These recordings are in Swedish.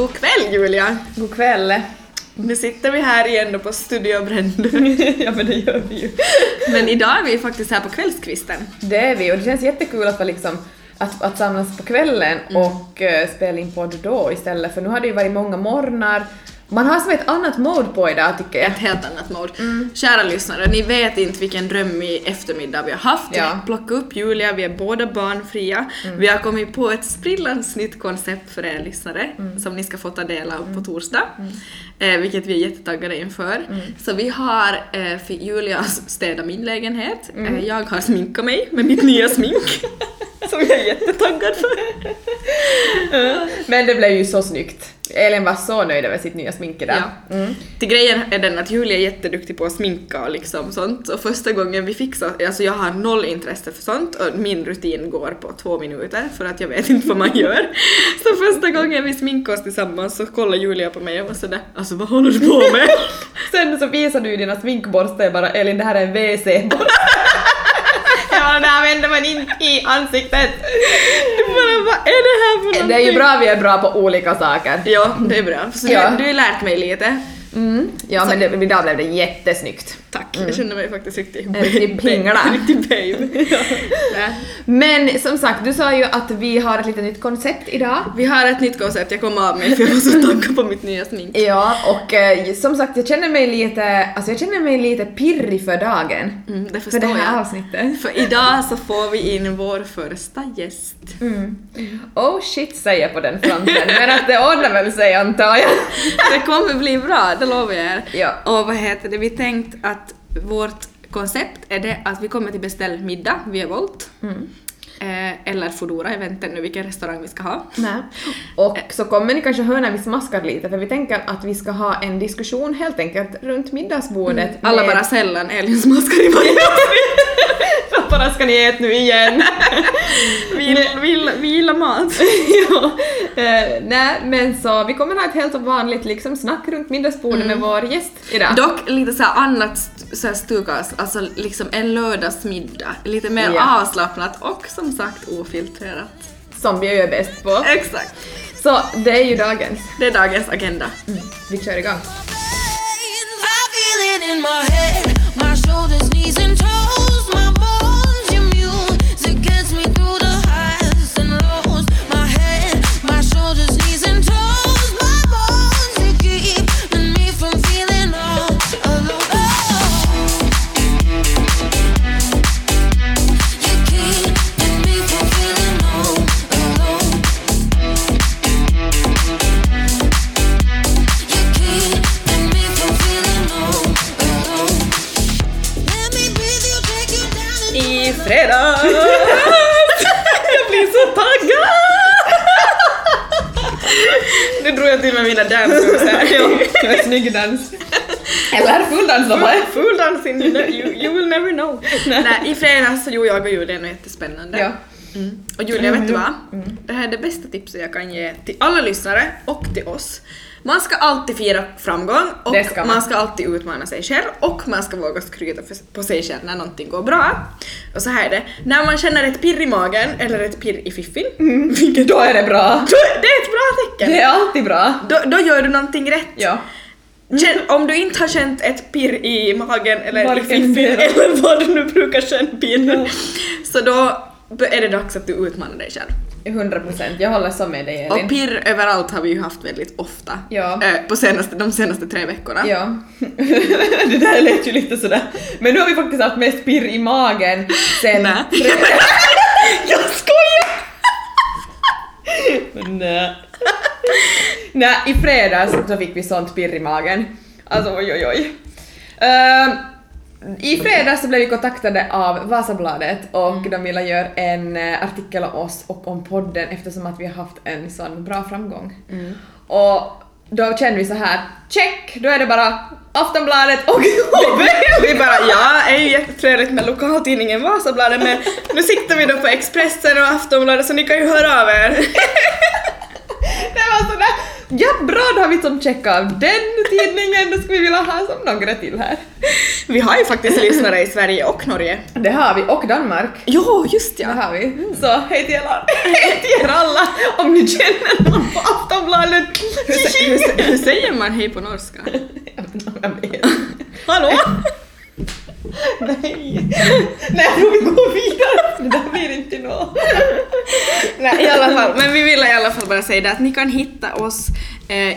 God kväll Julia! God kväll. Nu sitter vi här igen då på Studio Bränd. ja men det gör vi ju. Men idag är vi faktiskt här på kvällskvisten. Det är vi och det känns jättekul att, vara liksom, att, att samlas på kvällen Mm. och eh, spela in podd då istället för nu har det ju varit många morgnar. Man har som ett annat mode på idag tycker jag. Ett helt annat mode. Kära lyssnare, ni vet inte vilken drömmig eftermiddag vi har haft. Ja. Vi plockade upp Julia, vi är båda barnfria. Vi har kommit på ett sprillans nytt koncept för er lyssnare som ni ska få ta del av på torsdag. Eh, vilket vi är jättetaggade inför. Så vi har eh, Julia städat min lägenhet. Eh, jag har sminkat mig med mitt nya smink. som jag är jättetaggad för. Men det blev ju så snyggt. Elin var så nöjd över sitt nya smink idag. Ja. Mm. Till grejen är den att Julia är jätteduktig på att sminka och liksom sånt och första gången vi fixade, alltså jag har noll intresse för sånt och min rutin går på två minuter för att jag vet inte vad man gör. Så första gången vi sminkade oss tillsammans så kollade Julia på mig och var sådär alltså vad håller du på med? Sen så visar du ju dina sminkborstar bara Elin det här är en WC-borste. ja, den använder man inte i ansiktet. Du bara vad är det här för Det är ju någonting?" bra vi är bra på olika saker. Ja, det är bra. Så Ja. du, du har lärt mig lite. Mm. Ja men det, idag blev det jättesnyggt. Tack, jag känner mig faktiskt riktigt En riktig pingla. En riktig babe. Nej. Men som sagt, du sa ju att vi har ett litet nytt koncept idag. Vi har ett nytt koncept, jag kom av mig för jag var så taggad på mitt nya smink. Ja, och eh, som sagt jag känner mig lite, alltså jag känner mig lite pirrig för dagen. Mm, det För förstår det här jag. avsnittet. För idag så får vi in vår första gäst. Mm. Oh shit säger jag på den fronten, men att det ordnar väl sig antar jag. Det kommer bli bra, det lovar jag er. Ja. Och vad heter det, vi tänkt att vårt koncept är det att vi kommer till beställd middag via Volt. Mm. Eh, eller Foodora, jag vet inte nu vilken restaurang vi ska ha. Nej. Och så kommer ni kanske höra när vi smaskar lite för vi tänker att vi ska ha en diskussion helt enkelt runt middagsbordet. Alla med- bara sällan, Elin smaskar i varje Vad bara ska ni äta nu igen? vi, vi, vi gillar mat. ja. eh, nej men så vi kommer ha ett helt vanligt liksom snack runt middagsbordet med vår gäst idag. Dock lite så här annat så här stukas, alltså liksom en lördagsmiddag. Lite mer Ja. avslappnat och som sagt ofiltrerat. Som vi är bäst på. Exakt. Så det är ju dagens. Det är dagens agenda. Vi kör igång. I feel it in my head, my shoulders, knees, and toes. I fredags! jag blir så taggad! nu drog jag till med mina dance moves här. Det var en snygg dans. Eller fulldans då va? Full know, you, you will never know. Nej, i fredags så gjorde jag och Julia något jättespännande. Ja. Mm. Och Julia, vet du vad? Det här är det bästa tipset jag kan ge till alla lyssnare och till oss. Man ska alltid fira framgång och ska man. man ska alltid utmana sig själv och man ska våga skryta på sig själv när någonting går bra. Och så här är det, när man känner ett pirr i magen eller ett pirr i fiffin, vilket Då är det bra. då, det är ett bra tecken! Det är alltid bra. Då, då gör du någonting rätt. Ja. Känn, om du inte har känt ett pirr i magen eller i Varken fiffin mer. eller vad du nu brukar känna pirr, så då är det dags att du utmanar dig själv. 100 procent, jag håller så med dig Elin. Och pirr överallt har vi ju haft väldigt ofta Ja. eh, på senaste, de senaste tre veckorna. Ja. det där lät ju lite sådär. Men nu har vi faktiskt haft mest pirr i magen sen... Nej. Fre- Jag skojar! Men nej. nej, i fredags så fick vi sånt pirr i magen. Alltså oj oj oj. Ehm, I fredags så blev vi kontaktade av Vasabladet och de ville göra en eh, artikel om oss och om podden eftersom att vi har haft en sån bra framgång. Och då kände vi så här, check, då är det bara Aftonbladet och Vi bara, ja, är ju jättetrevligt med lokaltidningen Vasabladet men nu siktar vi då på Expressen och Aftonbladet så ni kan ju höra av er. Det var sådär, ja bra då har vi som checkat av den tidningen, då skulle vi vilja ha som några till här. Vi har ju faktiskt lyssnare i Sverige och Norge. Det har vi, och Danmark. Jo, just Det ja. har vi. Så hej till, alla, hej till er alla om ni känner någon på Aftonbladet Hur, hur, hur säger man hej på norska? Jag vet. Hallå? Nej. Nej, jag tror vi går vidare. Det där blir inte något. Nej, i alla fall. Men vi ville i alla fall bara säga det att ni kan hitta oss eh,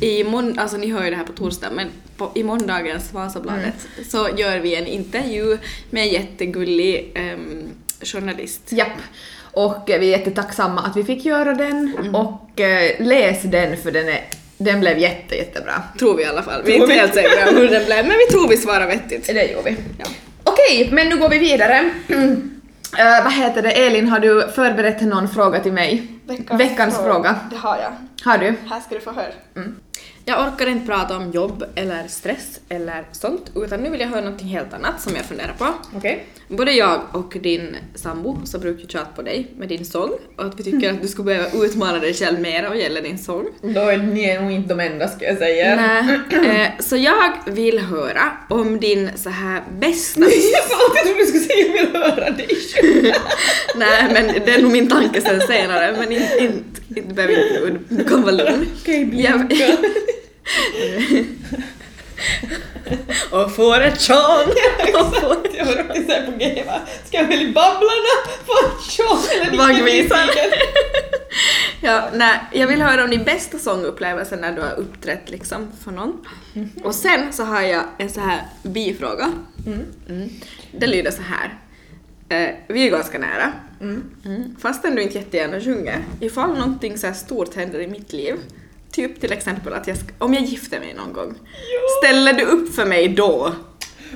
i mån, alltså ni hör ju det här på torsdag, men på, i måndagens Vasabladet så gör vi en intervju med en jättegullig ehm, journalist. Japp. Och eh, vi är jättetacksamma att vi fick göra den och eh, läs den för den, är, den blev jätte, jättebra. Tror vi i alla fall. Vi är inte helt säkra på hur den blev, men vi tror vi svarar vettigt. Det gjorde vi. Ja. Okej, men nu går vi vidare. Eh, vad heter det, Elin, har du förberett någon fråga till mig? Veckans fråga. Det har jag. Har du? Här ska du få höra. Jag orkar inte prata om jobb eller stress eller sånt, utan nu vill jag höra någonting helt annat som jag funderar på. Okej. Både jag och din sambo så brukar tjata på dig med din sång och att vi tycker att du skulle behöva utmana dig själv mer vad gäller din sång. Då är ni nog inte de enda ska jag säga. Nej, eh, så jag vill höra om din så här bästa... Jag trodde du skulle säga jag vill höra dig. Nej men det är nog min tanke sen senare men inte, inte, inte behöver inte nu, du kan vara lugn. Okej, blinka. och får ett får Jag var riktigt såhär på G va? Ska jag välja Babblarna? Få tjon eller Vaggvisan. Ja, nej, jag vill höra om din bästa sångupplevelse när du har uppträtt liksom för någon. Och sen så har jag en så här bifråga. Mm. Det lyder så här. Eh, vi är ganska nära. Mm. Fastän du inte jättegärna sjunger. Ifall någonting så här stort händer i mitt liv, typ till exempel att jag ska, om jag gifter mig någon gång, ställer du upp för mig då?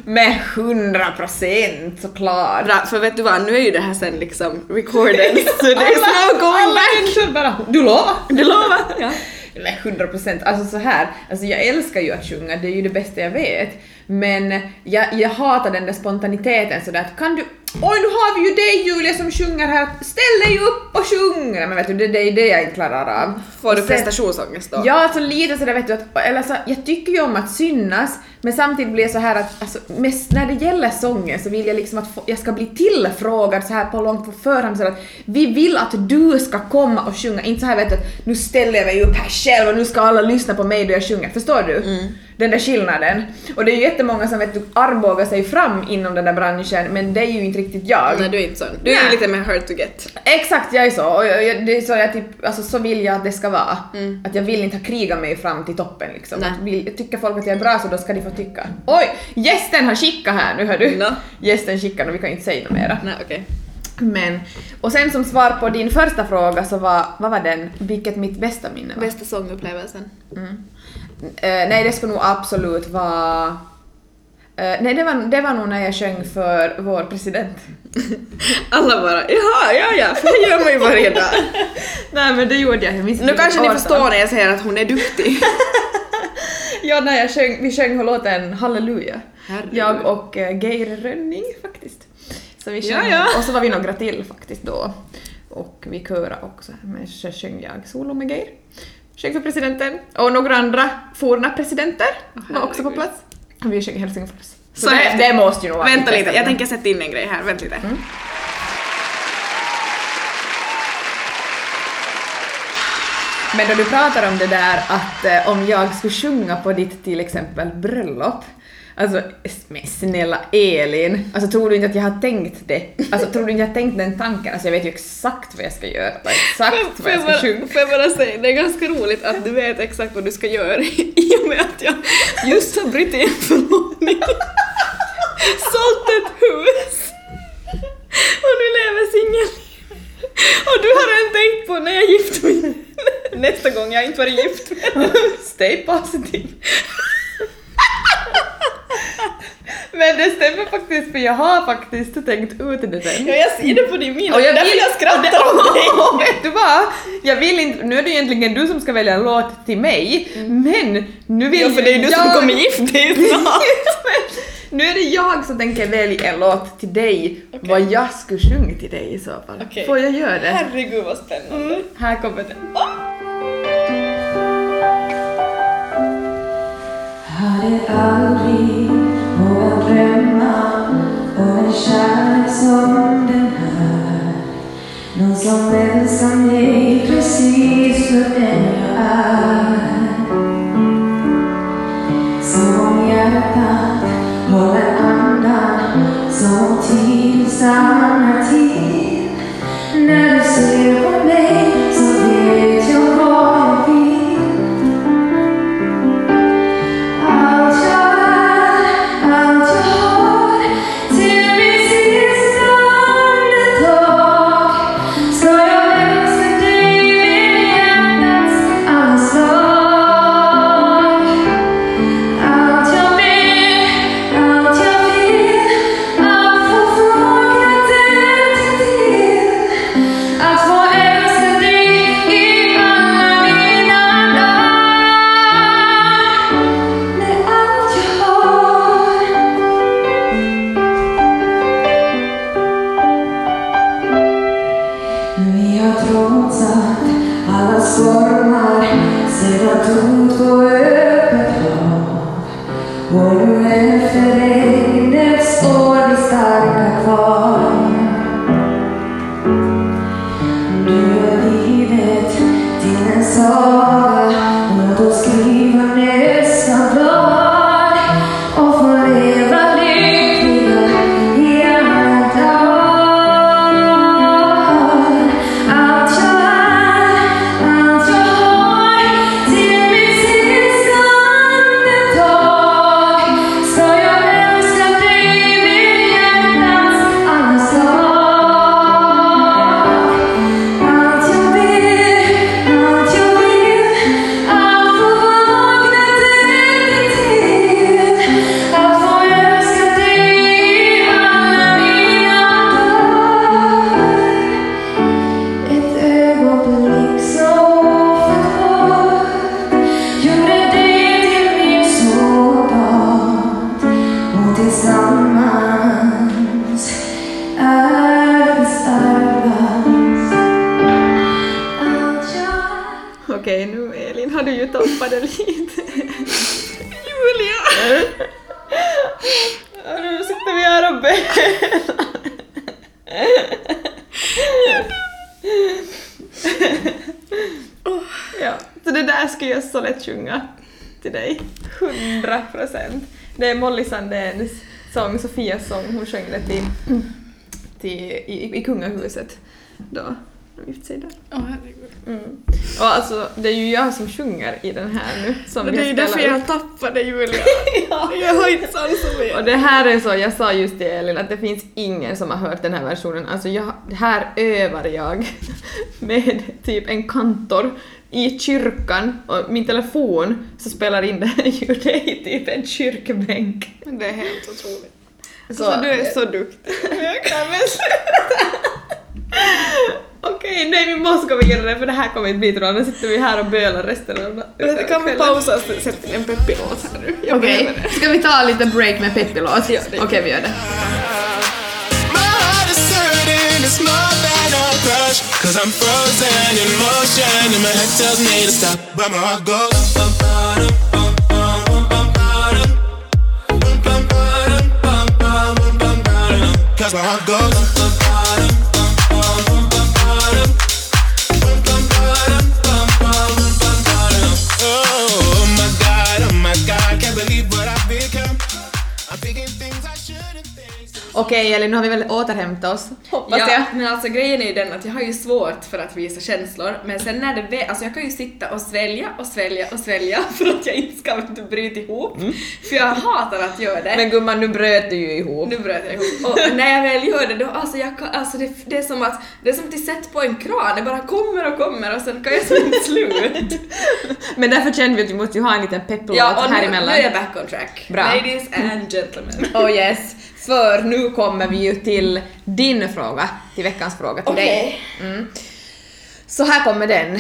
Med hundra procent såklart. Bra, för vet du vad, nu är ju det här sen liksom recorded, så det är no going back. bara du lovar? Du lovar? Ja. Nej, 100 procent. Alltså så här, alltså jag älskar ju att sjunga, det är ju det bästa jag vet. Men jag, jag hatar den där spontaniteten sådär att kan du Oj, nu har vi ju dig Julia som sjunger här, ställ dig upp och sjung! Nej, Men vet du, det, det är det jag inte klarar av. Får du sen- prestationsångest då? Ja, alltså lite sådär vet du att, eller så, jag tycker ju om att synas, men samtidigt blir det så här att alltså, mest när det gäller sången så vill jag liksom att få, jag ska bli tillfrågad så här på långt på förhand så att vi vill att du ska komma och sjunga, inte så här vet du att nu ställer jag mig upp här själv och nu ska alla lyssna på mig då jag sjunger, förstår du? Den där skillnaden. Och det är ju jättemånga som vet du armbågar sig fram inom den där branschen, men det är ju inte riktigt jag. Nej, du är inte sån. Du är Nej. lite mer hard to get. Exakt, jag är så. Och jag, det är så, jag typ, alltså, så vill jag att det ska vara. Att jag vill inte ha krigat mig fram till toppen liksom. Vill, tycker folk att jag är bra så då ska de få tycka. Oj! Gästen har skickat här, nu hör du. Nå. Gästen skickar och vi kan inte säga något mera. Nej, okej. Men, och sen som svar på din första fråga så var, vad var den? Vilket mitt bästa minne var? Bästa sångupplevelsen? Eh, nej, det skulle nog absolut vara... eh, nej, det var, det var nog när jag sjöng för vår president. Alla bara jaha, ja ja, för det gör man ju varje dag. nej, men det gjorde jag. jag Nu kanske ni förstår när jag säger att hon är duktig. Ja, när jag sjöng, vi sjöng låten Halleluja. Herregud. Jag och uh, Geir Rönning faktiskt. Så vi Ja, sjöng, ja. och så var vi några till faktiskt då. Och vi körade också, men så sjöng jag solo med Geir. Sjöng för presidenten. Och några andra forna presidenter var också på plats. Och vi sjöng Helsingfors. Så, Så det, det måste ju nog vara Vänta lite, jag tänker sätta in en grej här. Vänta lite. Men då du pratar om det där att eh, om jag skulle sjunga på ditt till exempel bröllop, alltså men snälla Elin, alltså tror du inte att jag har tänkt det? Alltså tror du inte jag har tänkt den tanken? Alltså jag vet ju exakt vad jag ska göra och exakt vad jag jag, ska bara, sjunga. får jag bara säga, det är ganska roligt att du vet exakt vad du ska göra i och med att jag just har brutit en förlovning, sålt ett hus och nu lever singel. Och du har redan tänkt på när jag gifter mig nästa gång jag inte varit gift. Stay positive. Men det stämmer faktiskt för jag har faktiskt tänkt ut det sen. Ja, jag ser det på din min Och jag vill- jag skrattar åt dig. Och vet du vad? Jag vill inte, nu är det egentligen du som ska välja en låt till mig, men nu vill Ja, för det är du som jag- kommer gifta dig snart. Nu är det jag som tänker välja en låt till dig, Okej. vad jag skulle sjunga till dig i så fall. Okej. Får jag göra det? Herregud vad spännande. Här kommer den. Hade aldrig vågat drömma om en kärlek som den här Någon som älskar mig precis för den insanity. Never say what made procent. Det är Molly Sandéns sång, Sofias sång, hon sjöng det till, till, i, i kungahuset då de gifte sig där. Åh herregud. Mm. Och alltså, det är ju jag som sjunger i den här nu. Som det är ju därför jag tappade Julia. Jag har inte mer. Och det här är så, jag sa just till Elin att det finns ingen som har hört den här versionen. Alltså jag, här övar jag med typ en kantor i kyrkan och min telefon så spelar in det här ljudet i typ en kyrkbänk. Det är helt otroligt. Så- Så, du är så duktig. Okej, nej vi måste gå vidare för det här kommer inte bli bra. Nu sitter vi här och bölar resten av Kan vi pausa och sätta en peppig låt här nu? Okej, det. ska vi ta lite break med Peppi-låt? Ja, Okej, vi gör det. It's more than a crush. Cause I'm frozen in motion, and my head tells me to stop. But my heart goes. Cause my heart goes. Okej Elin, nu har vi väl återhämtat oss, hoppas jag. Ja, men alltså grejen är ju den att jag har ju svårt för att visa känslor, men sen när det alltså jag kan ju sitta och svälja och svälja och svälja för att jag inte ska bryta ihop. För jag hatar att göra det. Men gumman, nu bröt du ju ihop. nu bröt jag ihop. Och när jag väl gör det då, alltså, jag kan, alltså det, det är som att det är som att sätta på en kran, det bara kommer och kommer och sen kan jag som inte slut. Men därför kände vi att vi måste ju ha en liten pepplåt ja, och här nu, nu emellan. är jag back on track. Bra. Ladies and gentlemen. Oh yes, för nu kommer vi ju till din fråga, till veckans fråga till dig. Mm. Så här kommer den.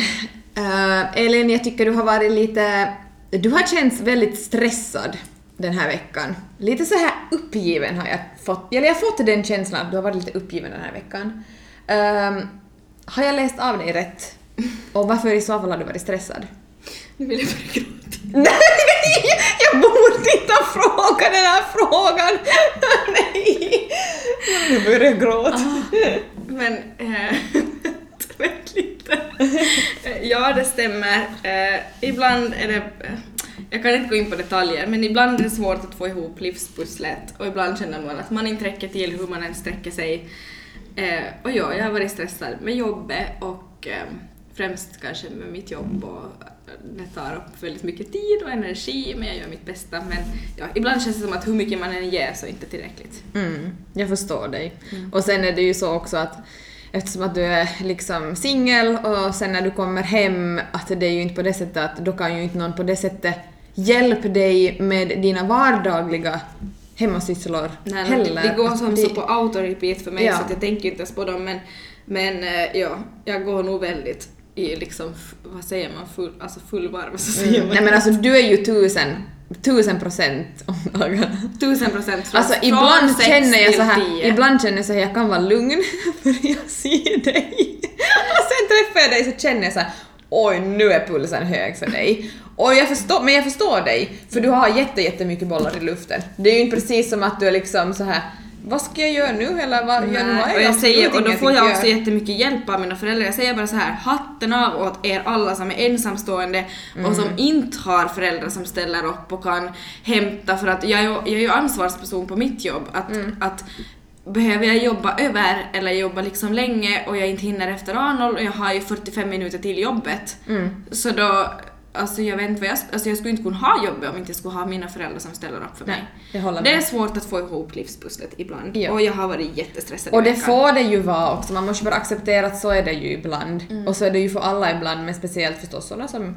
Uh, Elin, jag tycker du har varit lite... Du har känts väldigt stressad den här veckan. Lite så här uppgiven har jag fått, eller jag har fått den känslan att du har varit lite uppgiven den här veckan. Ehm, har jag läst av dig rätt? Och varför i så fall har du varit stressad? Nu vill jag börja gråta. Nej, jag borde inte ha frågat den här frågan! Nej! Nu börjar jag gråta. Men, eh, vänta lite. Ja, det stämmer. Eh, ibland är det, eh, jag kan inte gå in på detaljer, men ibland är det svårt att få ihop livspusslet och ibland känner man att man inte räcker till hur man än sträcker sig. Eh, och ja, jag har varit stressad med jobbet och främst kanske med mitt jobb och det tar upp väldigt mycket tid och energi men jag gör mitt bästa. Men ja, ibland känns det som att hur mycket man än ger så är inte tillräckligt. Mm, jag förstår dig. Och sen är det ju så också att eftersom att du är liksom singel och sen när du kommer hem att det är ju inte på det sättet att då kan ju inte någon på det sättet hjälpa dig med dina vardagliga hemmasysslor Nej, heller. Det, det går som Det- så på autorepeat för mig Ja. så jag tänker inte ens på dem men, men eh, ja, jag går nog väldigt i liksom, vad säger man, full, alltså full varv så säger Mm. man. Nej men alltså du är ju tusen, tusen procent om dagarna. Tusen procent från, Alltså från ibland sex känner jag så här, ibland känner jag så här, jag kan vara lugn för jag ser dig. Och sen träffar jag dig så känner jag så här, oj nu är pulsen hög för dig. Och jag förstår, men jag förstår dig, för du har jätte, jättemycket bollar i luften. Det är ju inte precis som att du är liksom så här vad ska jag göra nu eller vad, ja, nu har och jag absolut säger, och då får jag att också göra. jättemycket hjälp av mina föräldrar. Jag säger bara så här, hatten av åt er alla som är ensamstående och som inte har föräldrar som ställer upp och kan hämta för att jag är ju, jag är ju ansvarsperson på mitt jobb. Att, att behöver jag jobba över eller jobba liksom länge och jag inte hinner efter A0 och jag har ju 45 minuter till jobbet. Så då, alltså jag vet inte vad jag, alltså jag skulle inte kunna ha jobbet om inte jag skulle ha mina föräldrar som ställer upp för Nej, mig. håller det är svårt att få ihop livspusslet ibland Ja. och jag har varit jättestressad Och det får det ju vara också, man måste bara acceptera att så är det ju ibland. Mm. Och så är det ju för alla ibland, men speciellt förstås sådana som,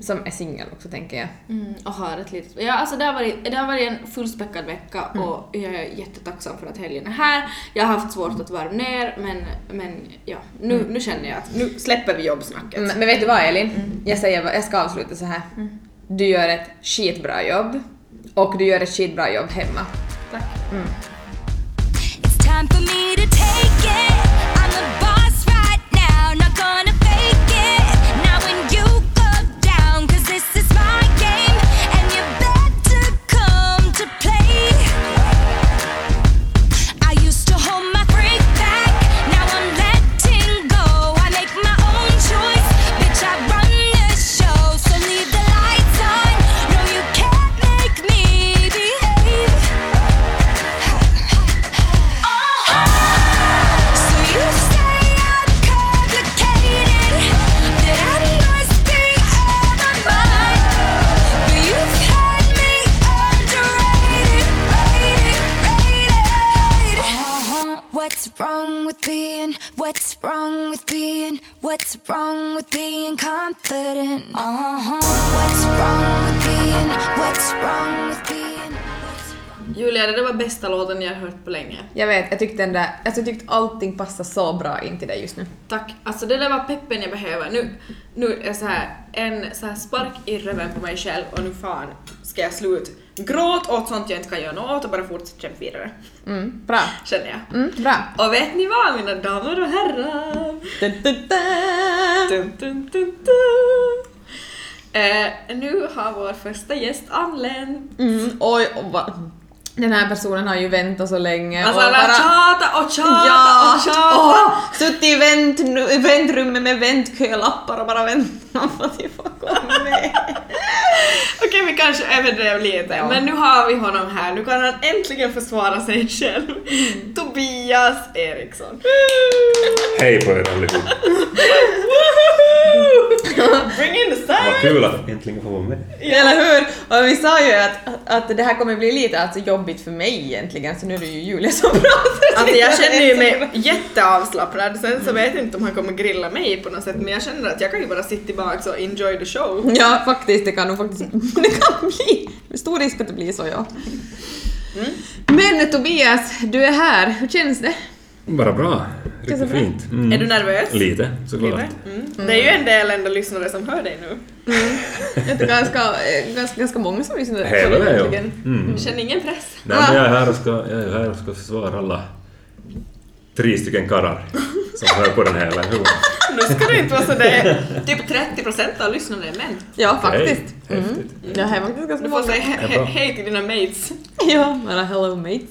som är singel också tänker jag. Mm, och har ett litet... Ja, alltså det har varit, det har varit en fullspäckad vecka och jag är jättetacksam för att helgen är här. Jag har haft svårt att varva ner men, men ja, nu, nu känner jag att nu släpper vi jobbsnacket. Men, men vet du vad Elin? Jag säger jag ska avsluta så här. Du gör ett skitbra jobb och du gör ett skitbra jobb hemma. Tack. It's time for me to take it. I'm the boss right now, not gonna fake it. Wrong with being? What's wrong with being confident? Uh-huh. What's wrong with being? What's wrong with being? Julia, det där var bästa låten jag har hört på länge. Jag vet, jag tyckte den där, alltså jag tyckte allting passar så bra in till dig just nu. Tack. Alltså det där var peppen jag behöver. Nu, nu är så här en så här spark i röven på mig själv och nu fan ska jag sluta gråta åt sånt jag inte kan göra något åt och bara fortsätta kämpa vidare. Mm, bra. Känner jag. Mm, bra. Och vet ni vad mina damer och herrar? Dun, dun, dun. Dun, dun. Eh, nu har vår första gäst anlänt. Mm, oj, och va, den här personen har ju väntat så länge. Alltså och han har tjatat och tjatat Ja! och tjatat. Åh, suttit i vänt, i väntrummet med väntkölappar och bara väntat på att jag får komma med. Okej, vi kanske överdrev lite, Ja. men nu har vi honom här. Nu kan han äntligen försvara sig själv. Tobias Eriksson. Hej på er allihop! Bring in the Vad sound! kul att äntligen få vara med. Eller hur? Och vi sa ju att, att det här kommer bli lite alltså jobbigt för mig egentligen, så nu är det ju Julia som pratar. Alltså jag känner ju mig jätteavslappnad, sen så vet jag inte om han kommer grilla mig på något sätt, men jag känner att jag kan ju bara sitta tillbaka och enjoy the show. Ja, faktiskt. Det kan nog faktiskt det kan bli. Med stor risk att det blir så, ja. Men Tobias, du är här. Hur känns det? Bara bra. Det så Riktigt fint. Mm. Är du nervös? Lite, såklart. Mm. Det är ju en del ändå lyssnare som hör dig nu. Det är ganska, ganska, ganska många som lyssnar på Hela det det, ja. Mm. Känner ingen press. Nej, men jag är här och ska, jag är här och ska försvara alla tre stycken karlar som hör på den här, eller hur? Nu ska du inte vara sådär, typ 30% av lyssnarna är män. Ja, faktiskt. Häftigt. Det här är faktiskt ganska Du får många. säga Ja, hej till dina mates. Ja, bara hello mates.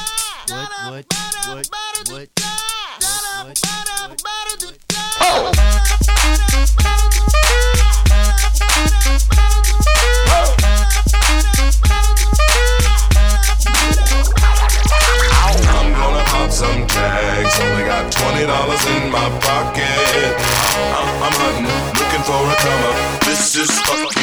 what, what, what, what, oh! I'm gonna pop some tags. Only got twenty dollars in my pocket. I'm, I'm hunting, looking for a come up. This is fucking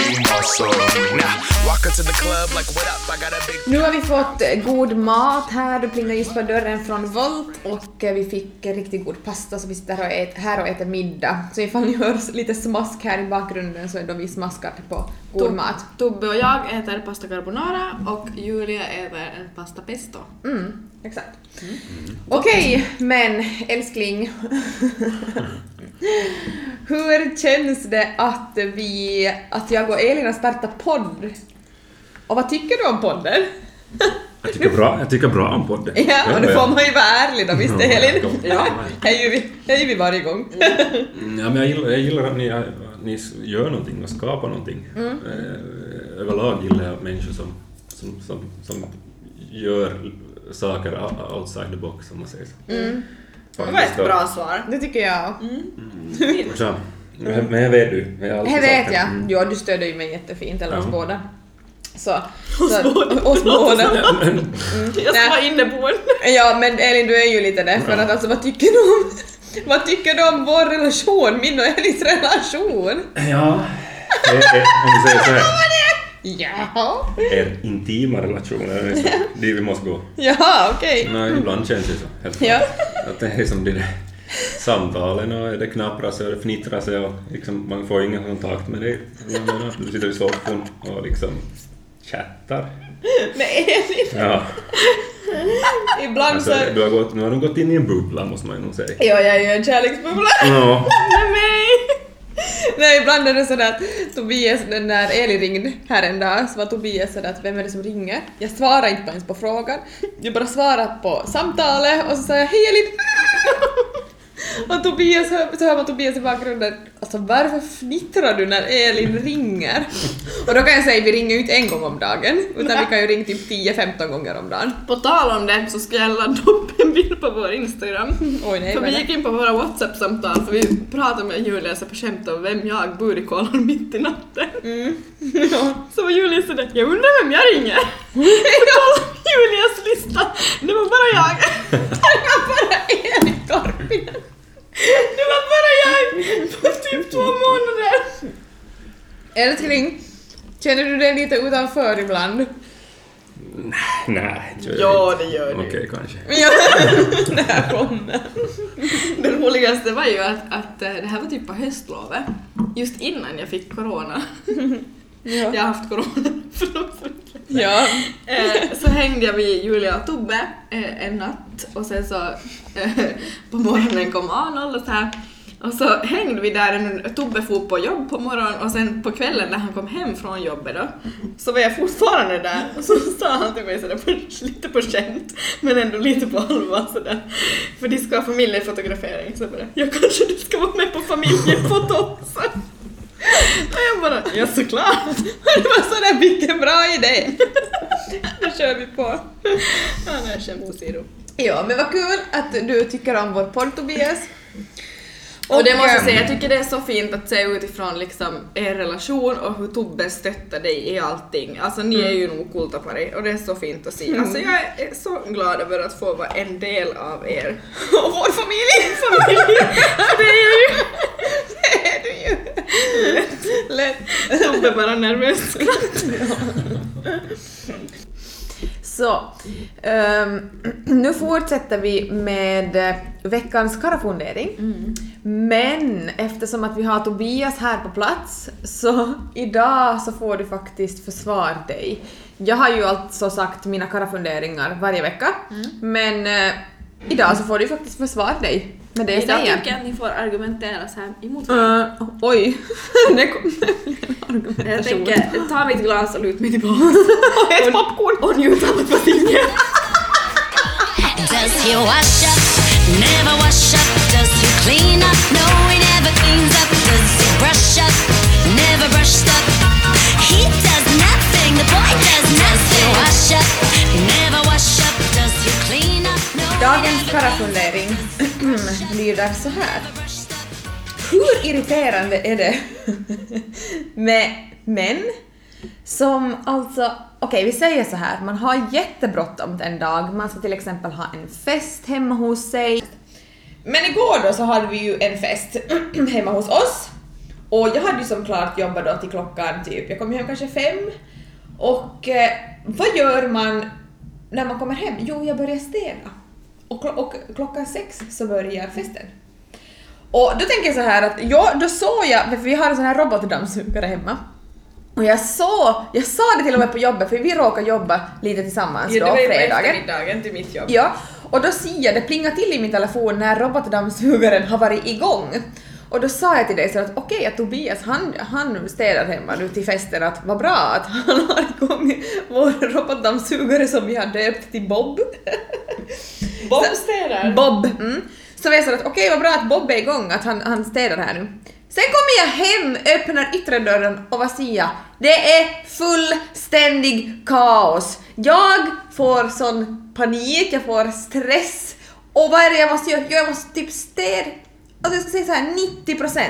Nu har vi fått eh, god mat här, du plingar just på dörren från Volt och eh, vi fick eh, riktigt god pasta så vi sitter och här och äter middag. Så ifall ni hör lite smask här i bakgrunden så är då vi smaskar på god mat. Tobbe och jag äter pasta carbonara och Julia äter en pasta pesto. Mm, exakt. Okej, men älskling. Hur känns det att vi, att jag och Elin har startat podd? Och vad tycker du om podden? Jag tycker bra, jag tycker bra om podden. Ja, och då får man ju vara ärlig då, visst. Ja, det är ju vi, det är ju vi varje gång. Mm, Ja, men jag gillar, jag gillar att ni, ni gör någonting och skapar någonting. Mm. Eh, överlag gillar jag människor som, som, som, som gör saker outside the box, om man säger så. Mm. Det var ett bra svar. Det tycker jag. Så, men men jag vet du. Jag har alltid Det vet jag. Mm. Ja, du stöder ju mig jättefint, eller oss Ja. båda. Så. Båda. Ja, men, Jag ska vara inneboende. Ja, men Elin, du är ju lite det, för att alltså vad tycker du om vad tycker du om vår relation, min och Elins relation? ja, eh, eh, om vi säger så här. Ja. Er intima relationer, det är så, dit vi måste gå. Jaha, okej. Nej, ibland känns det så. Helt Ja. Att det är som de där samtalen och det knapprar sig och det fnittrar sig och liksom, man får ingen kontakt med dig. Du sitter i soffan och liksom chattar. Med Elin. Ja, Ibland alltså, så... du har gått, nu har du gått in i en bubbla måste man ju nog säga. Ja, jag är ju en kärleksbubbla. Ja, Med mig! Nej, ibland är det sådär att Tobias, när Elin ringde här en dag, så var Tobias sådär att vem är det som ringer? Jag svarar inte ens på frågan. Jag bara svarar på samtalet och så säger jag hej Elin! Och Tobias, så hör man Tobias i bakgrunden, alltså varför fnittrar du när Elin ringer? Och då kan jag säga, vi ringer ju inte en gång om dagen, utan vi kan ju ringa typ 10-15 gånger om dagen. På tal om det så ska jag ladda upp en bild på vår Instagram. Oj nej, För vi gick in på våra WhatsApp-samtal för vi pratade med Julia så på skämt om vem jag burikollar mitt i natten. Mm. Ja. Så var Julia sådär, jag undrar vem jag ringer. Kolla Julias lista, det var bara jag. Det var bara Elin Karpinen. Det var bara jag på typ två månader. Älskling, känner du dig lite utanför ibland? nej, inte Ja, inte. det gör du. Okej, kanske. Ja, det här kommer. Det roligaste var ju att, att eh, det här var typ på höstlovet, just innan jag fick corona. Jag har haft corona, förlåt. Ja. Eh, så hängde jag vid Julia och Tobbe eh, en natt och sen så eh, på morgonen kom Arnold och så här. Och så hängde vi där, en- Tobbe for på jobb på morgonen och sen på kvällen när han kom hem från jobbet då, så var jag fortfarande där och så sa han till mig sådär på, lite på skämt men ändå lite på allvar sådär. För de ska ha familjefotografering så jag bara, ja kanske du ska vara med på familjefoto också. Och jag bara, ja såklart. Det var sådär, vilken bra idé! Då kör vi på. Ja, nej, skämt åsido. Ja, men vad kul att du tycker om vår podd Tobias. Och det måste jag säga, jag tycker det är så fint att se utifrån liksom er relation och hur Tobbe stöttar dig i allting. Alltså ni är ju nog kultapari och det är så fint att se. Alltså jag är så glad över att få vara en del av er. Och vår familj! familj. det är jag ju! Det är du ju! Lätt. Tobbe bara nervös Så, ehm, nu fortsätter vi med eh, veckans karafundering. Men eftersom att vi har Tobias här på plats så idag så får du faktiskt försvara dig. Jag har ju alltså sagt mina karafunderingar varje vecka, men eh, idag så får du faktiskt försvara dig med det jag Idag säger. tycker jag att ni får argumentera så här emot Uh, oj, det kom Jag tänker, ta mitt glas och lut mig tillbaka. ett popcorn! Och njut av att vara singel. Does he wash up? Never wash up. Does he clean up? No, he never cleans up. Does he brush up? Never brushed up. He does nothing. The boy does nothing. Does he wash up? Never wash up. Does he clean up? No, Dagens never Mm, lyder så här. Hur irriterande är det med män som alltså, okej vi säger så här, man har jättebråttom en dag, man ska till exempel ha en fest hemma hos sig. Men igår då så hade vi ju en fest hemma hos oss och jag hade ju som klart jobbat då till klockan typ, jag kom hem kanske fem Och eh, vad gör man när man kommer hem? Jo, jag börjar städa. Och, och klockan sex så börjar festen. Och då tänker jag så här att, ja, då såg jag, för vi har en sån här robotdammsugare hemma. Och jag såg, jag sa det till och med på jobbet, för vi råkar jobba lite tillsammans då, fredagen. eftermiddagen till mitt jobb. Ja, och då ser jag, det plingar till i min telefon när robotdammsugaren har varit igång. Och då sa jag till dig så att okej, att Tobias han, han städar hemma nu till festen, att vad bra att han har igång vår robotdammsugare som vi har döpt till Bob. Bob städar. Bob. Mm. Så vi sa att okej, vad bra att Bob är igång, att han, han städar här nu. Sen kommer jag hem, öppnar yttre dörren och vad ser jag? Det är fullständig kaos. Jag får sån panik, jag får stress. Och vad är det jag måste göra? Jag måste typ städa, alltså jag ska säga så här 90%.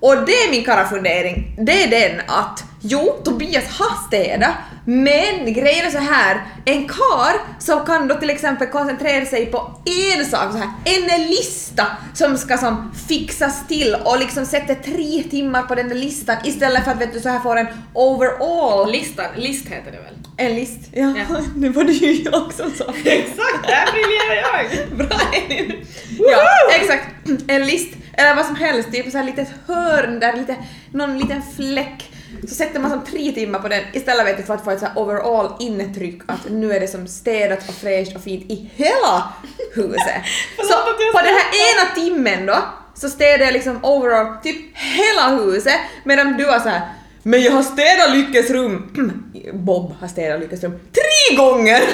Och det är min karafundering, det är den att jo, Tobias har städat, men grejen är så här, en kar som kan då till exempel koncentrera sig på en sak, så här, en lista som ska som fixas till och liksom sätter tre timmar på den där listan istället för att vet du så här får en overall Listan, list heter det väl? en list. Ja, Ja. det var det ju jag som sa. Exakt, där briljerar jag! Bra Elin! Ja, exakt. En list, eller vad som helst, typ så här litet hörn där, lite, någon liten fläck. Så sätter man som tre timmar på den istället vet för att få ett så här overall intryck att nu är det som städat och fräscht och fint i hela huset. så på den här ena timmen då så städade jag liksom overall typ hela huset medan du var så här men jag har städat Lyckes rum. Bob har städat Lyckes rum tre gånger!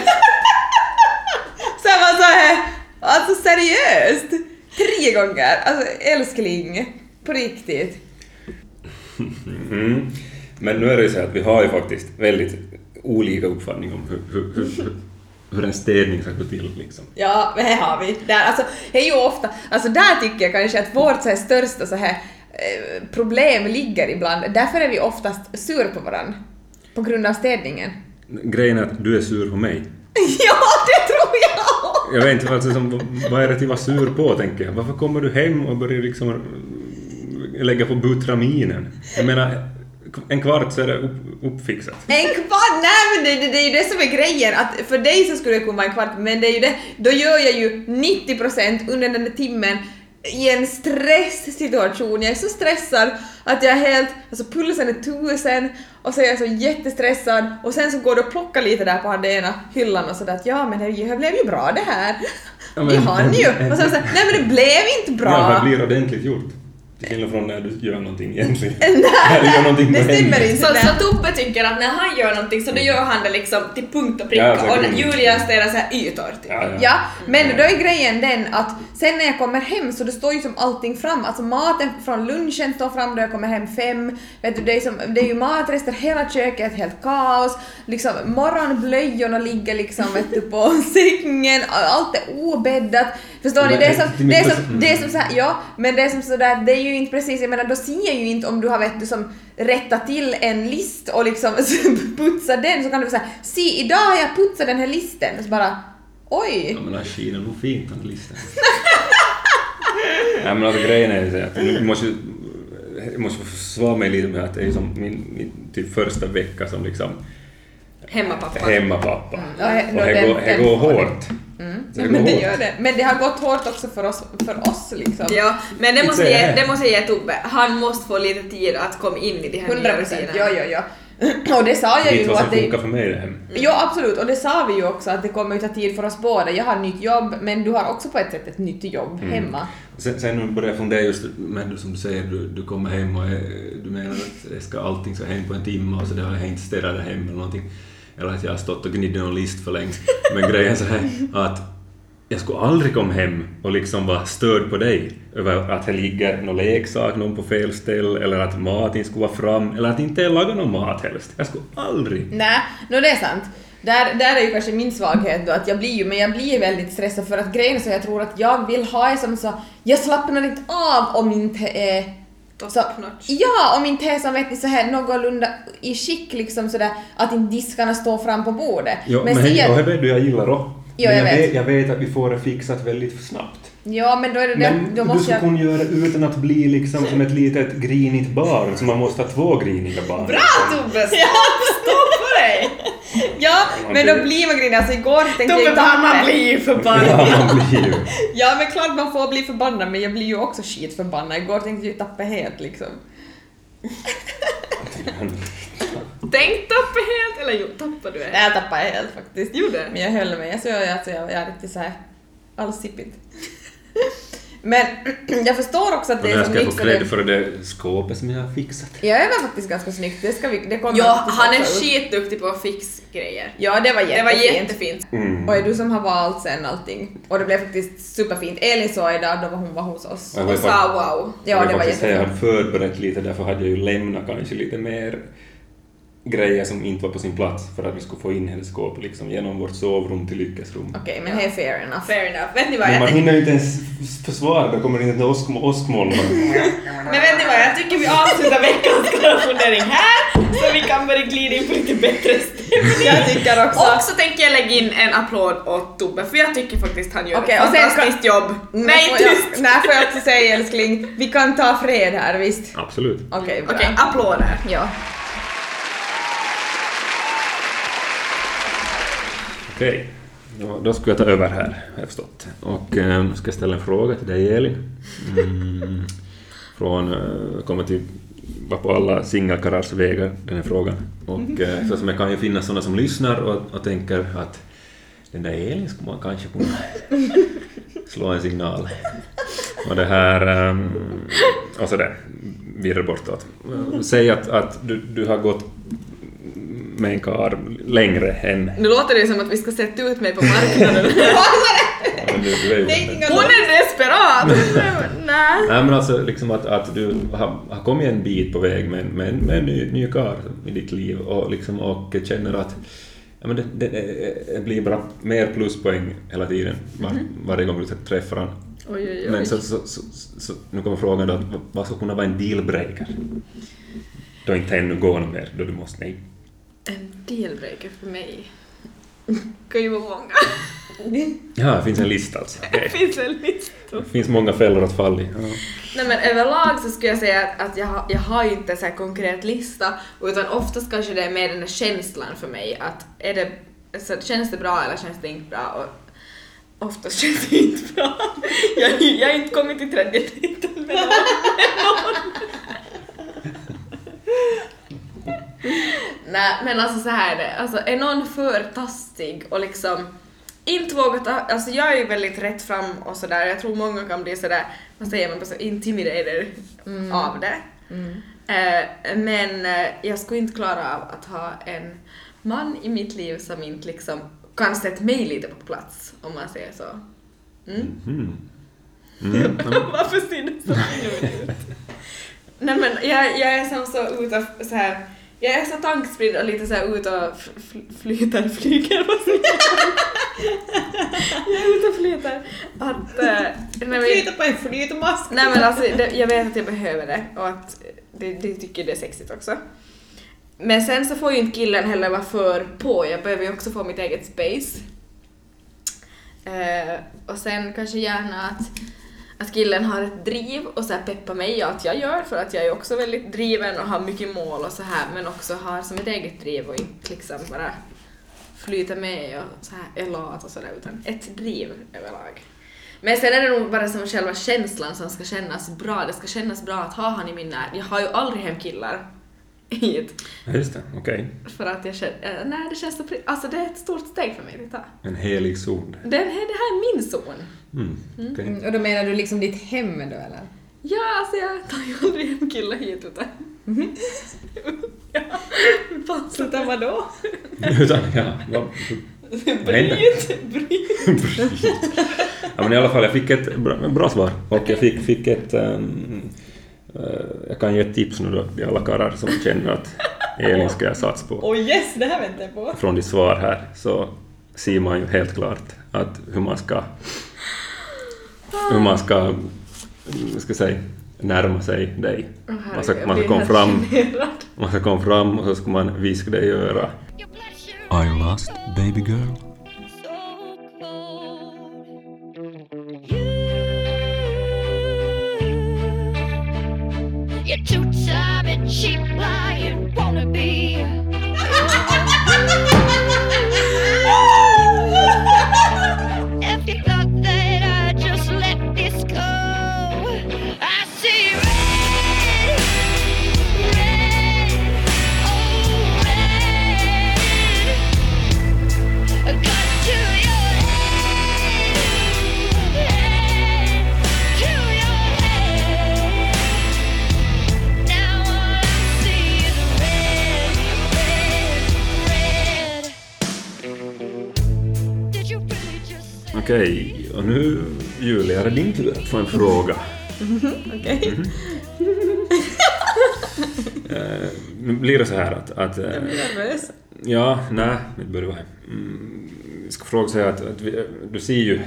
Så jag var så här, alltså seriöst! Tre gånger! Alltså älskling, på riktigt. Mm. Men nu är det ju så att vi har ju faktiskt väldigt olika uppfattning om hur, hur, hur, hur, en städning ska gå till liksom. Ja, här har vi. Där, alltså, det är ju ofta, alltså där tycker jag kanske att vårt så här, största så här, eh, problem ligger ibland. Därför är vi oftast sur på varandra. På grund av städningen. Grejen är att du är sur på mig. ja, det tror jag! Jag vet inte alltså, som, vad är det till att vara sur på tänker jag. Varför kommer du hem och börjar liksom äh, lägga på butraminen? Jag menar, en kvart så är det upp, uppfixat. En kvart? Nej men det, det, det är ju det som är grejen, att för dig så skulle det komma en kvart, men det är ju det, då gör jag ju 90% under den där timmen i en stresssituation. Jag är så stressad att jag är helt, alltså pulsen är tusen och så är jag så jättestressad och sen så går det att plocka lite där på den ena hyllan och sådär att ja men det det blev ju bra det här. Ja, Vi men- hann ju! Och sen så nej men det blev inte bra. Ja, det blir ordentligt gjort. Till skillnad från när du gör någonting egentligen. när du gör någonting det stämmer inte. Så, så Tobbe tycker att när han gör någonting så då gör han det liksom till punkt och pricka Ja, och. Julia städar så här ytor typ. Ja, ja. Ja, men då är grejen den att sen när jag kommer hem så det står ju som allting fram, alltså maten från lunchen står fram då jag kommer hem fem, vet du, det är, som, det är ju matrester, hela köket är helt kaos, liksom morgonblöjorna ligger liksom vet du, på sängen, allt är obäddat, förstår ni? Det är som, det är som, förs- det är som så här, ja, men det är som sådär, det är ju inte precis, jag menar då ser jag ju inte om du har vet du som rättat till en list och liksom putsat den så kan du säga se idag har jag putsat den här listen och så bara oj. Ja men skiner nog fint den listan. Nej men alltså grejen är ju att nu måste ju jag måste försvara mig lite med att det är ju som min, min typ första vecka som liksom Hemmapappa. hemmapappa. Ja, Och det den- går, den går hårt. Så det Men går det gör det. Men det har gått hårt också för oss, för oss liksom. Ja, men det måste, ge, det. måste ge Tobbe. Han måste få lite tid att komma in i de här 100 nya procent, rutinerna. ja, ja, ja. Och det sa jag ju vad att det... funkar för mig det hem. Ja, absolut. Och det sa vi ju också att det kommer ju ta tid för oss båda. Jag har nytt jobb, men du har också på ett sätt ett nytt jobb Mm. hemma. Sen, sen började jag fundera just, men du, som du säger, du, du kommer hem och du menar att det ska, allting ska hem på en timme och så det har jag inte städat hem eller någonting. Eller att jag har stått och gnidit någon list för länge. Men grejen är så här att jag skulle aldrig komma hem och liksom vara störd på dig över att det ligger någon leksak någon på fel ställe eller att maten skulle vara fram eller att inte laga lagar någon mat helst. Jag skulle aldrig. Nej, no, det är sant. Där, där är ju kanske min svaghet då, att jag blir ju, men jag blir ju väldigt stressad för att grejen är så jag tror att jag vill ha det som så, jag slappnar inte av om inte är Top så, notch. ja, om inte är som vet ni så här någorlunda i skick liksom sådär att inte diskarna står fram på bordet. Jo, men men, ser- och det det jag gillar också. Jo, Men jag vet. jag vet att vi får det fixat väldigt snabbt. ja, men då är det det, Men då du måste skulle jag... kunna göra det utan att bli liksom som ett litet grinigt barn, så man måste ha två griniga barn. Bra Tobbe! Stopp! För dig! Ja, men då blir man grinig. Alltså igår tänkte jag tappa man blir förbannad. Ja, man blir ju... Ja, men klart man får bli förbannad, men jag blir ju också skitförbannad. Igår tänkte jag ju tappa helt liksom. Tänk tappa helt, eller jo, tappade du det? Nej, jag tappade helt faktiskt. Gjorde det? Men jag höll mig, så jag, alltså, jag, jag är riktigt såhär allsippigt. Men jag förstår också att det är jag så ska få cred för det skåpet som jag har fixat. Ja, det var faktiskt ganska snyggt. Det, ska vi, det kommer Ja, han är skitduktig på att fixa grejer. Ja, det var Det var jättefint. jättefint. Mm. Och är du som har valt sen allting. Och det blev faktiskt superfint. Elin såg idag då hon var hos oss. Jag Och sa wow. Ja, jag det var säga jag jättefint. hade förberett lite, därför hade jag ju lämnat kanske lite mer grejer som inte var på sin plats för att vi skulle få in hennes skåp liksom genom vårt sovrum till lyckesrum. Okej, men det är fair enough. Fair enough. Vet ni vad Men jag man hinner ju inte ens försvara, då kommer det inte åsk, åskmoln. Men vet ni vad, jag tycker vi avslutar veckans fundering här så vi kan börja glida in på lite bättre stämning. Jag tycker också. Och så tänker jag lägga in en applåd åt Tobbe för jag tycker faktiskt han gör Okej, ett fantastiskt jobb. Nej, jag, tyst! nej, får jag också säga älskling, vi kan ta fred här, visst? Absolut. Okej, bra. Okej, applåder. Ja. Okej, då, då ska jag ta över här, har jag förstått. Och eh, nu ska jag ställa en fråga till dig Elin. Mm, från, eh, kommer till, var på alla singelkarlars vägar, den här frågan. Och eh, så som det kan ju finnas sådana som lyssnar och, och tänker att den där Elin skulle man kanske kunna slå en signal. Och det här... Um, och sådär, virrar bortåt. Säg att, att du, du har gått med en karl längre än... Nu låter det som att vi ska sätta ut mig på marknaden. Hon är desperat! Nej. Nej men alltså liksom att, att du har, har kommit en bit på väg med, med, med en ny, ny karl i ditt liv och, liksom, och känner att ja, men det, det, det blir bara mer pluspoäng hela tiden var, varje gång du träffar honom. Oj, oj, oj. Men så, så, så, så, nu kommer frågan då, att vad- ska kunna vara en dealbreaker? Då inte ännu går något mer, då du måste nej. En dealbreaker för mig kan ju vara många. Ja, det finns en lista alltså. Det Okej. finns en lista. Det finns många fällor att falla i. Ja. Nej men överlag så skulle jag säga att, att jag, har, jag har ju inte en så här konkret lista utan oftast kanske det är mer den där känslan för mig att är det, så känns det bra eller känns det inte bra och oftast känns det inte bra. Jag, jag har inte kommit till tredje dejten med någon. Nej men alltså så här är det, alltså är någon för taskig och liksom inte vågar ta, alltså jag är ju väldigt rätt fram och sådär, jag tror många kan bli sådär, vad säger man, så intimidated av det. Eh, men eh, jag skulle inte klara av att ha en man i mitt liv som inte liksom kan sätta mig lite på plats, om man säger så. Mm. Mm. Mm. ja, Varför ser det så fin ut? Nej men jag, jag är som så och så här. Jag är så tankspridd och lite så här ute och flyter, flyger vad säger jag? Är ute och flyter. Att... nej, men, Flyta på en flytmask. nej men alltså det, jag vet att jag behöver det och att det, det tycker det är sexigt också. Men sen så får ju inte killen heller vara för på, jag behöver ju också få mitt eget space. Eh, och sen kanske gärna att, att killen har ett driv och så här peppar mig och att jag gör för att jag är också väldigt driven och har mycket mål och så här men också har som ett eget driv och inte liksom bara flyter med och så här är lat och sådär utan ett driv överlag. Men sen är det nog bara som själva känslan som ska kännas bra. Det ska kännas bra att ha han i min närhet. Jag har ju aldrig hem killar hit. Ja, just det, okej. För att jag känner, äh, nej det känns så, alltså det är ett stort steg för mig att ta. En helig zon. Den här, det här är min zon. Mm. okej. Mm, och då menar du liksom ditt hem då eller? Ja, alltså jag tar ju aldrig hem killar hit utan... ja, bara så Utan vadå? Utan, ja, vad, hände? bryt, bryt. Ja, men i alla fall, jag fick ett bra, bra svar. Och jag fick, fick ett... eh, jag kan ge ett tips nu då till alla karlar som känner att Elin ska jag satsa på. Oh yes, det här väntar jag på. Från ditt svar här så ser man ju helt klart att hur man ska... Hur man ska, ska säga, närma sig dig. Åh, Man ska, man ska komma fram, man ska komma fram och så ska man viska dig i örat. You lost, baby girl? Få en fråga. Okej. Eh, nu blir det så här att... att eh, Jag blir nervös. ja, nej, det bör vara. Mm, jag ska fråga så här att, att vi, du ser ju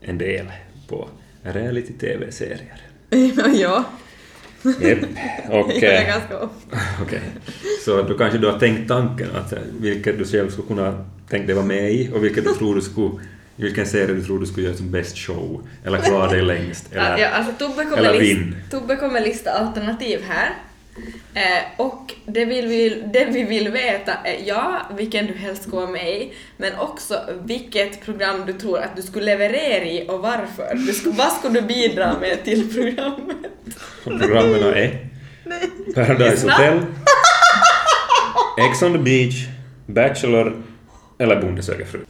en del på reality-tv-serier. ja, Japp. Och... gör jag eh, ganska ofta. Okej. Så då kanske du har tänkt tanken att eh, vilket du själv skulle kunna tänka dig vara med i och vilket du tror du skulle vilken serie du tror du skulle göra som bäst show, eller klara dig längst, eller... Ja, alltså Tobbe kommer, eller vinn. Tobbe kommer lista alternativ här. Eh, och det, vill vi, det vi vill veta är ja, vilken du helst ska vara med i, men också vilket program du tror att du skulle leverera i och varför. Du skulle, vad skulle du bidra med till programmet? Och programmen är Paradise Snabbt. Hotel, Ex on the Beach, Bachelor eller Bonde söker fru.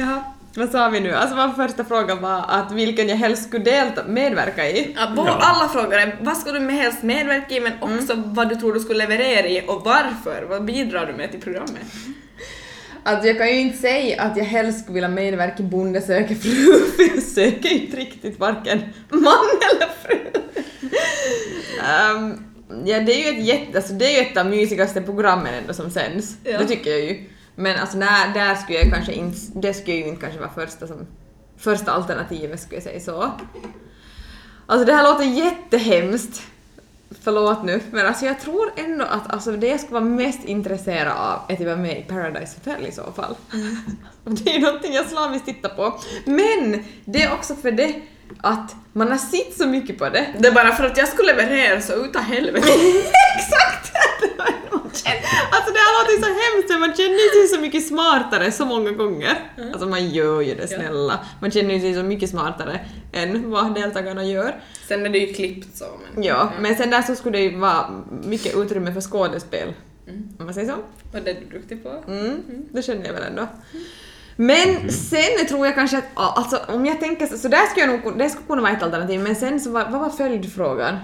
Jaha. Vad sa vi nu? Alltså vår första fråga var att vilken jag helst skulle delta, medverka i. Ja. Alla frågor är vad skulle du med helst medverka i, men också vad du tror du skulle leverera i och varför. Vad bidrar du med till programmet? Alltså jag kan ju inte säga att jag helst skulle vilja medverka i Bonde söker fru, för jag söker ju inte riktigt varken man eller fru. Ehm, ja, det är ju ett jätte, alltså det är ju ett av mysigaste programmen ändå som sänds. Ja. Det tycker jag ju. Men alltså när, där skulle jag kanske inte, det skulle ju inte kanske vara första som, första alternativet skulle jag säga så. Alltså det här låter jättehemskt. Förlåt nu, men alltså jag tror ändå att alltså det jag skulle vara mest intresserad av är att vara med i Paradise Hotel i så fall. Det är ju någonting jag slaviskt tittar på. Men det är också för det att man har sett så mycket på det. Det är bara för att jag skulle leverera så utav helvete. Exakt! Alltså det här låter så hemskt men man känner sig så mycket smartare så många gånger. Alltså man gör ju det snälla. Man känner sig så mycket smartare än vad deltagarna gör. Sen är det ju klippt så men... Ja, men sen där så skulle det ju vara mycket utrymme för skådespel. Om man säger så. Och det är du duktig på. Mm, det känner jag väl ändå. Men sen tror jag kanske att, ja, alltså om jag tänker så, så där skulle jag nog, det skulle kunna vara ett alternativ, men sen så var, vad var följdfrågan?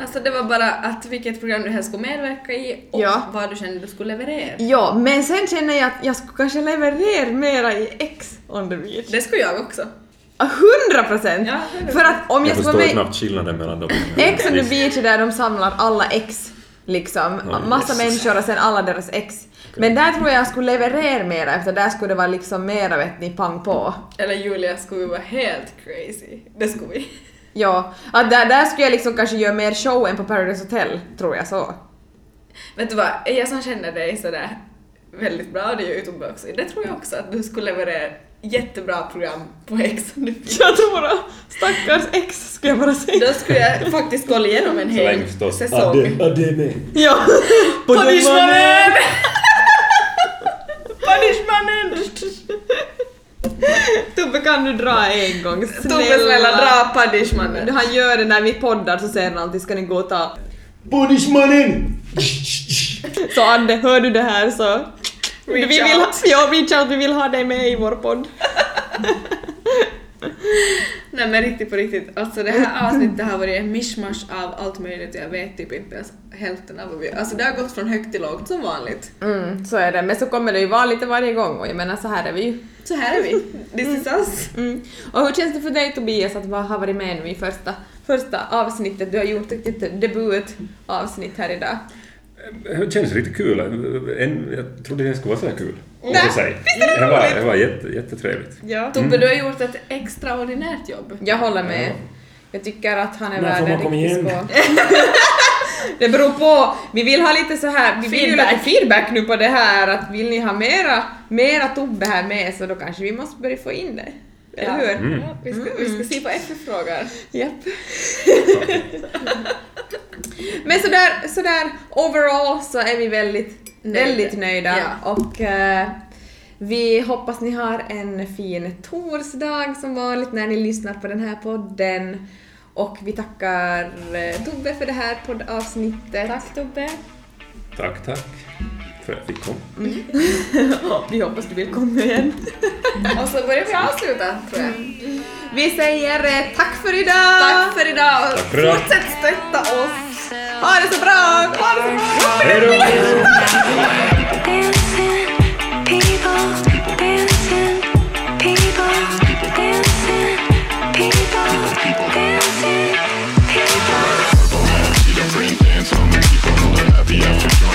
Alltså det var bara att vilket program du helst skulle medverka i och Ja. vad du kände du skulle leverera. Ja, men sen känner jag att jag skulle kanske leverera mera i X on the beach. Det skulle jag också. Hundra procent! Ja, 100%. För att om jag Jag skulle förstår med knappt skillnaden mellan dem. X on the beach är där de samlar alla ex, liksom. Ja, Massa yes. människor och sen alla deras ex. Men där tror jag jag skulle leverera mera efter där skulle det vara liksom mera vet ni pang på. Eller Julia skulle vi vara helt crazy. Det skulle vi. Ja, att där, där skulle jag liksom kanske göra mer show än på Paradise Hotel, tror jag så. Vet du vad, jag som känner dig sådär väldigt bra, det gör Youtube också, det tror jag också att du skulle leverera jättebra program på beach. Jag tror bara, stackars ex skulle jag bara säga. Då skulle jag faktiskt kolla igenom en hel säsong. Adde, Adde är med. Ja. Punishmannen! Punishmannen! Tobbe kan du dra en gång, Tobbe snälla dra Punishmannen. Han gör det när vi poddar så säger han alltid ska ni gå och ta... Punishmannen! Så Adde, hör du det här så... vi Reach vill, out. Ja, reach out, vi vill ha dig med i vår podd. Nej men riktigt på riktigt, alltså det här avsnittet har varit en mishmash av allt möjligt jag vet typ inte ens hälften av vad vi... Alltså det har gått från högt till lågt som vanligt. Mm, så är det, men så kommer det ju vara lite varje gång och jag menar så här är vi ju. Så här är vi. This is us. Mm. Och hur känns det för dig Tobias att ha varit med nu i första, första avsnittet? Du har gjort ett debutavsnitt här idag. Det känns riktigt kul. En, jag trodde det skulle vara så här kul. Nej, jag säga. visst är det det var, det var jätte, jättetrevligt. Ja. Tobbe, du har gjort ett extraordinärt jobb. Jag håller med. Jag tycker att han är värd en riktig skål. Det beror på. Vi vill ha lite så här, vi vill ju Feedback. lite feedback nu på det här att vill ni ha mera, mera Tobbe här med så då kanske vi måste börja få in det. Eller Ja. hur? Mm. Ja, vi, ska, vi ska se på efterfrågan. Japp. Men sådär, sådär overall så är vi väldigt, Nöjda. väldigt nöjda Ja. och eh, vi hoppas ni har en fin torsdag som vanligt när ni lyssnar på den här podden. Och vi tackar eh, Tobbe för det här poddavsnittet. Tack Tobbe. Tack, tack för att vi kom. Mm. Vi hoppas du vill komma igen. och så börjar vi avsluta, tror jag. Mm. Vi säger eh, tack för idag! Tack för idag! Tack för idag. Fortsätt stötta oss! Ha det så bra! Ha det så bra! Hej!